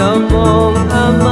仰望阿媽。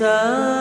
sun.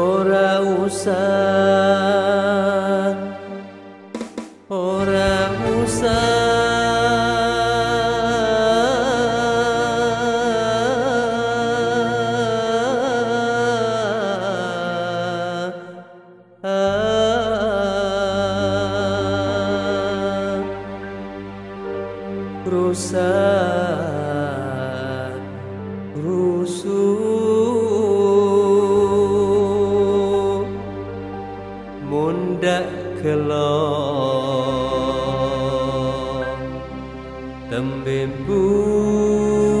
ora usah tâm bền vui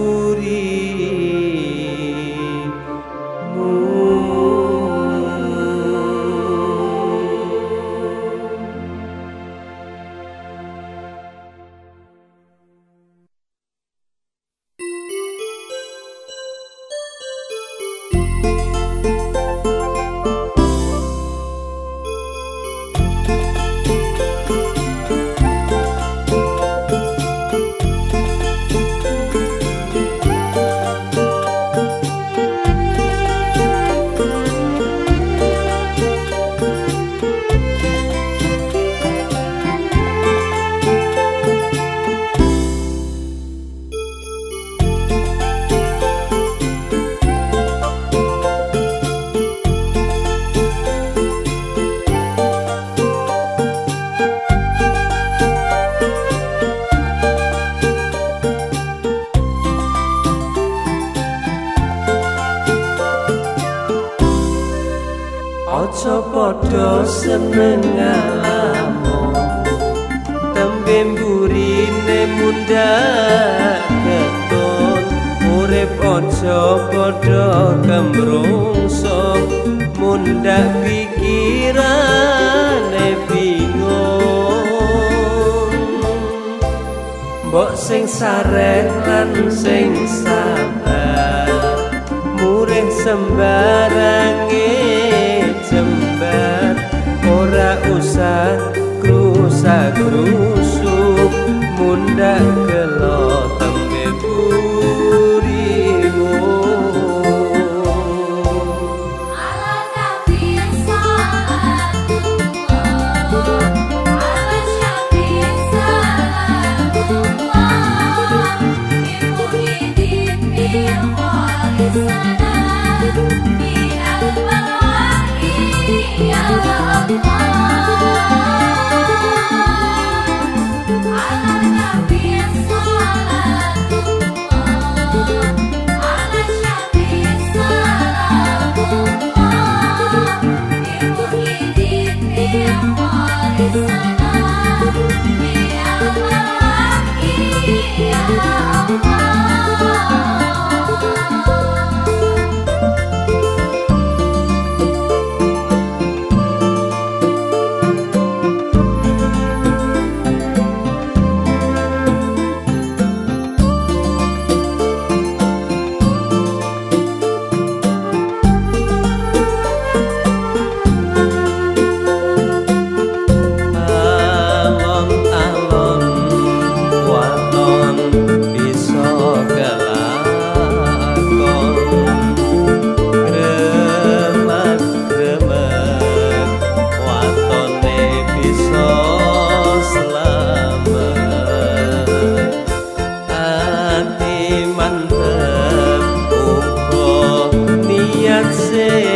Ojo podo seneng ngalamu. Tembe mburine munda keton. Urip ojo podo kemrungso. Munda pikirane bingung. Mbok sing sareh lan sing sabar. Murih sembarange rusuk mundakku Oh, oh. say.